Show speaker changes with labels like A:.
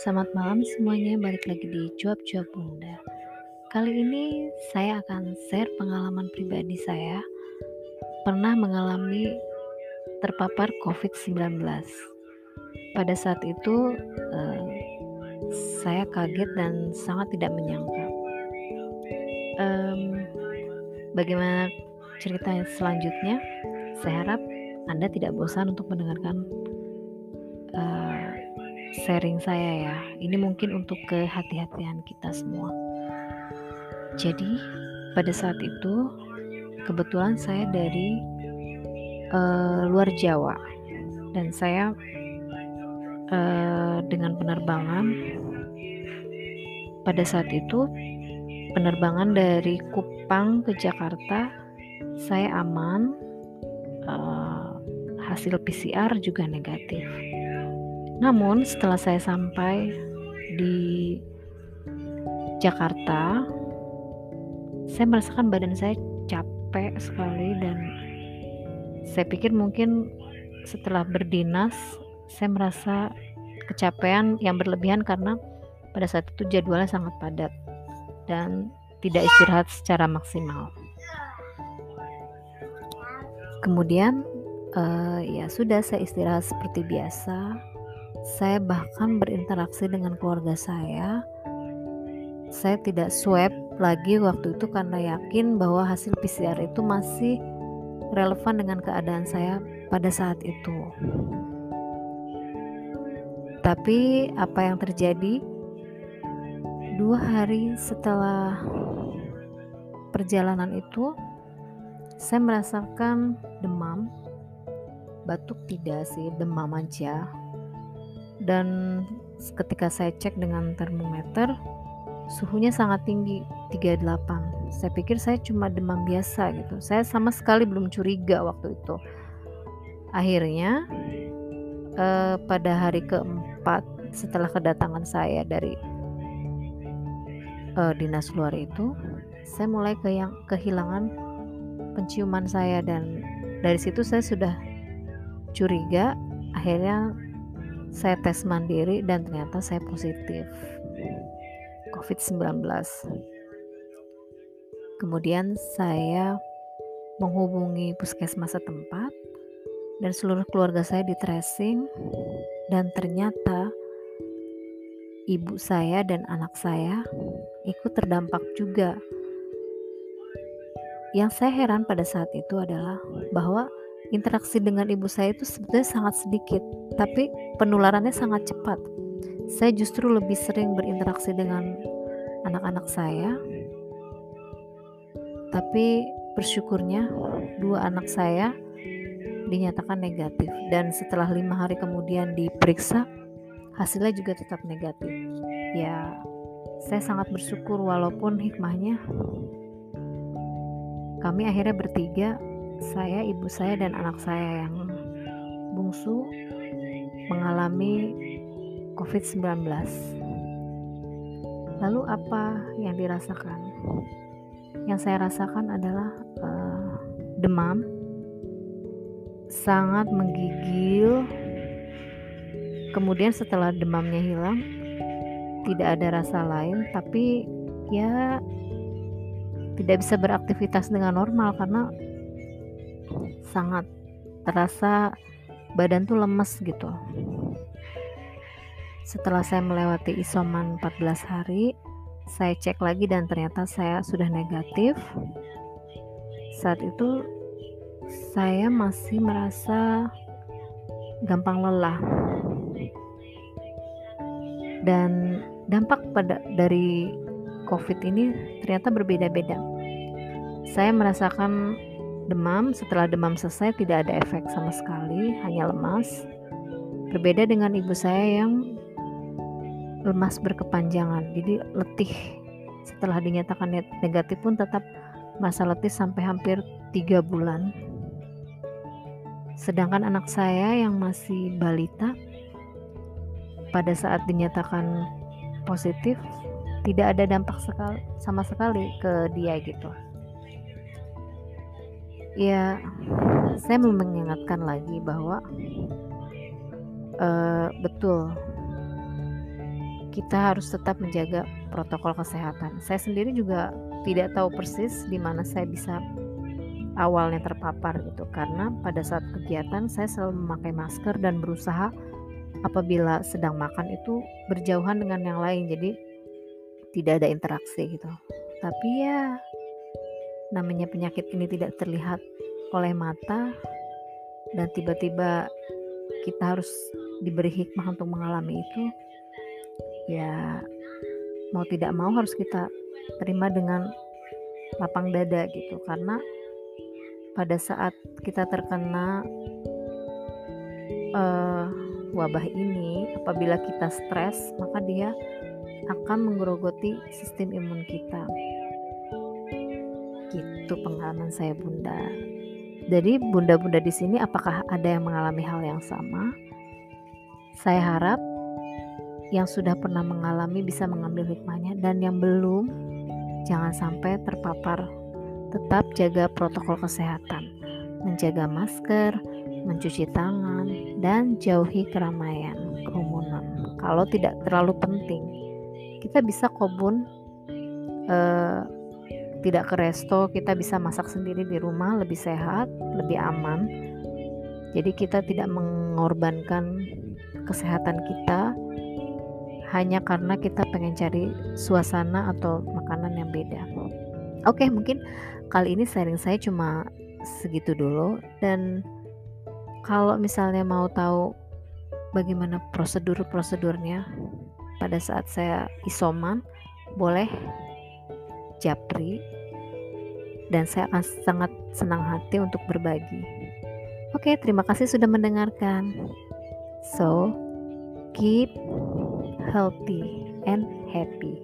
A: Selamat malam semuanya, balik lagi di Cuap-Cuap Bunda. Kali ini saya akan share pengalaman pribadi saya pernah mengalami terpapar COVID-19. Pada saat itu eh, saya kaget dan sangat tidak menyangka. Um, bagaimana cerita selanjutnya? Saya harap Anda tidak bosan untuk mendengarkan sharing saya ya. Ini mungkin untuk kehati-hatian kita semua. Jadi, pada saat itu kebetulan saya dari uh, luar Jawa dan saya uh, dengan penerbangan pada saat itu penerbangan dari Kupang ke Jakarta saya aman uh, hasil PCR juga negatif namun setelah saya sampai di Jakarta, saya merasakan badan saya capek sekali dan saya pikir mungkin setelah berdinas saya merasa kecapean yang berlebihan karena pada saat itu jadwalnya sangat padat dan tidak istirahat secara maksimal. Kemudian uh, ya sudah saya istirahat seperti biasa saya bahkan berinteraksi dengan keluarga saya. Saya tidak swab lagi waktu itu karena yakin bahwa hasil PCR itu masih relevan dengan keadaan saya pada saat itu. Tapi apa yang terjadi? Dua hari setelah perjalanan itu, saya merasakan demam, batuk tidak sih, demam aja dan ketika saya cek dengan termometer suhunya sangat tinggi 38 saya pikir saya cuma demam biasa gitu. Saya sama sekali belum curiga waktu itu. Akhirnya eh, pada hari keempat setelah kedatangan saya dari eh, dinas luar itu saya mulai ke yang kehilangan penciuman saya. Dan dari situ saya sudah curiga. Akhirnya saya tes mandiri dan ternyata saya positif COVID-19. Kemudian saya menghubungi puskesmas setempat dan seluruh keluarga saya di tracing dan ternyata ibu saya dan anak saya ikut terdampak juga. Yang saya heran pada saat itu adalah bahwa interaksi dengan ibu saya itu sebetulnya sangat sedikit, tapi penularannya sangat cepat. Saya justru lebih sering berinteraksi dengan anak-anak saya, tapi bersyukurnya dua anak saya dinyatakan negatif dan setelah lima hari kemudian diperiksa hasilnya juga tetap negatif. Ya, saya sangat bersyukur walaupun hikmahnya kami akhirnya bertiga saya, ibu saya, dan anak saya yang bungsu mengalami COVID-19. Lalu apa yang dirasakan? Yang saya rasakan adalah uh, demam, sangat menggigil. Kemudian setelah demamnya hilang, tidak ada rasa lain, tapi ya tidak bisa beraktivitas dengan normal karena sangat terasa badan tuh lemes gitu. Setelah saya melewati isoman 14 hari saya cek lagi dan ternyata saya sudah negatif. Saat itu saya masih merasa gampang lelah. Dan dampak pada dari covid ini ternyata berbeda-beda. Saya merasakan demam, setelah demam selesai tidak ada efek sama sekali, hanya lemas. Berbeda dengan ibu saya yang lemas berkepanjangan, jadi letih. Setelah dinyatakan negatif pun tetap masa letih sampai hampir tiga bulan. Sedangkan anak saya yang masih balita pada saat dinyatakan positif tidak ada dampak sekali, sama sekali ke dia gitu ya saya mengingatkan lagi bahwa uh, betul kita harus tetap menjaga protokol kesehatan. Saya sendiri juga tidak tahu persis di mana saya bisa awalnya terpapar gitu karena pada saat kegiatan saya selalu memakai masker dan berusaha apabila sedang makan itu berjauhan dengan yang lain jadi tidak ada interaksi gitu. Tapi ya namanya penyakit ini tidak terlihat oleh mata dan tiba-tiba kita harus diberi hikmah untuk mengalami itu ya mau tidak mau harus kita terima dengan lapang dada gitu. Karena pada saat kita terkena uh, wabah ini apabila kita stres maka dia akan menggerogoti sistem imun kita gitu pengalaman saya bunda jadi bunda-bunda di sini apakah ada yang mengalami hal yang sama saya harap yang sudah pernah mengalami bisa mengambil hikmahnya dan yang belum jangan sampai terpapar. Tetap jaga protokol kesehatan, menjaga masker, mencuci tangan, dan jauhi keramaian, kerumunan. Kalau tidak terlalu penting, kita bisa kobun eh, tidak ke resto, kita bisa masak sendiri di rumah lebih sehat, lebih aman. Jadi kita tidak mengorbankan kesehatan kita hanya karena kita pengen cari suasana atau makanan yang beda. Oke, mungkin kali ini sharing saya cuma segitu dulu dan kalau misalnya mau tahu bagaimana prosedur-prosedurnya pada saat saya isoman, boleh japri dan saya akan sangat senang hati untuk berbagi. Oke, terima kasih sudah mendengarkan. So, keep healthy and happy.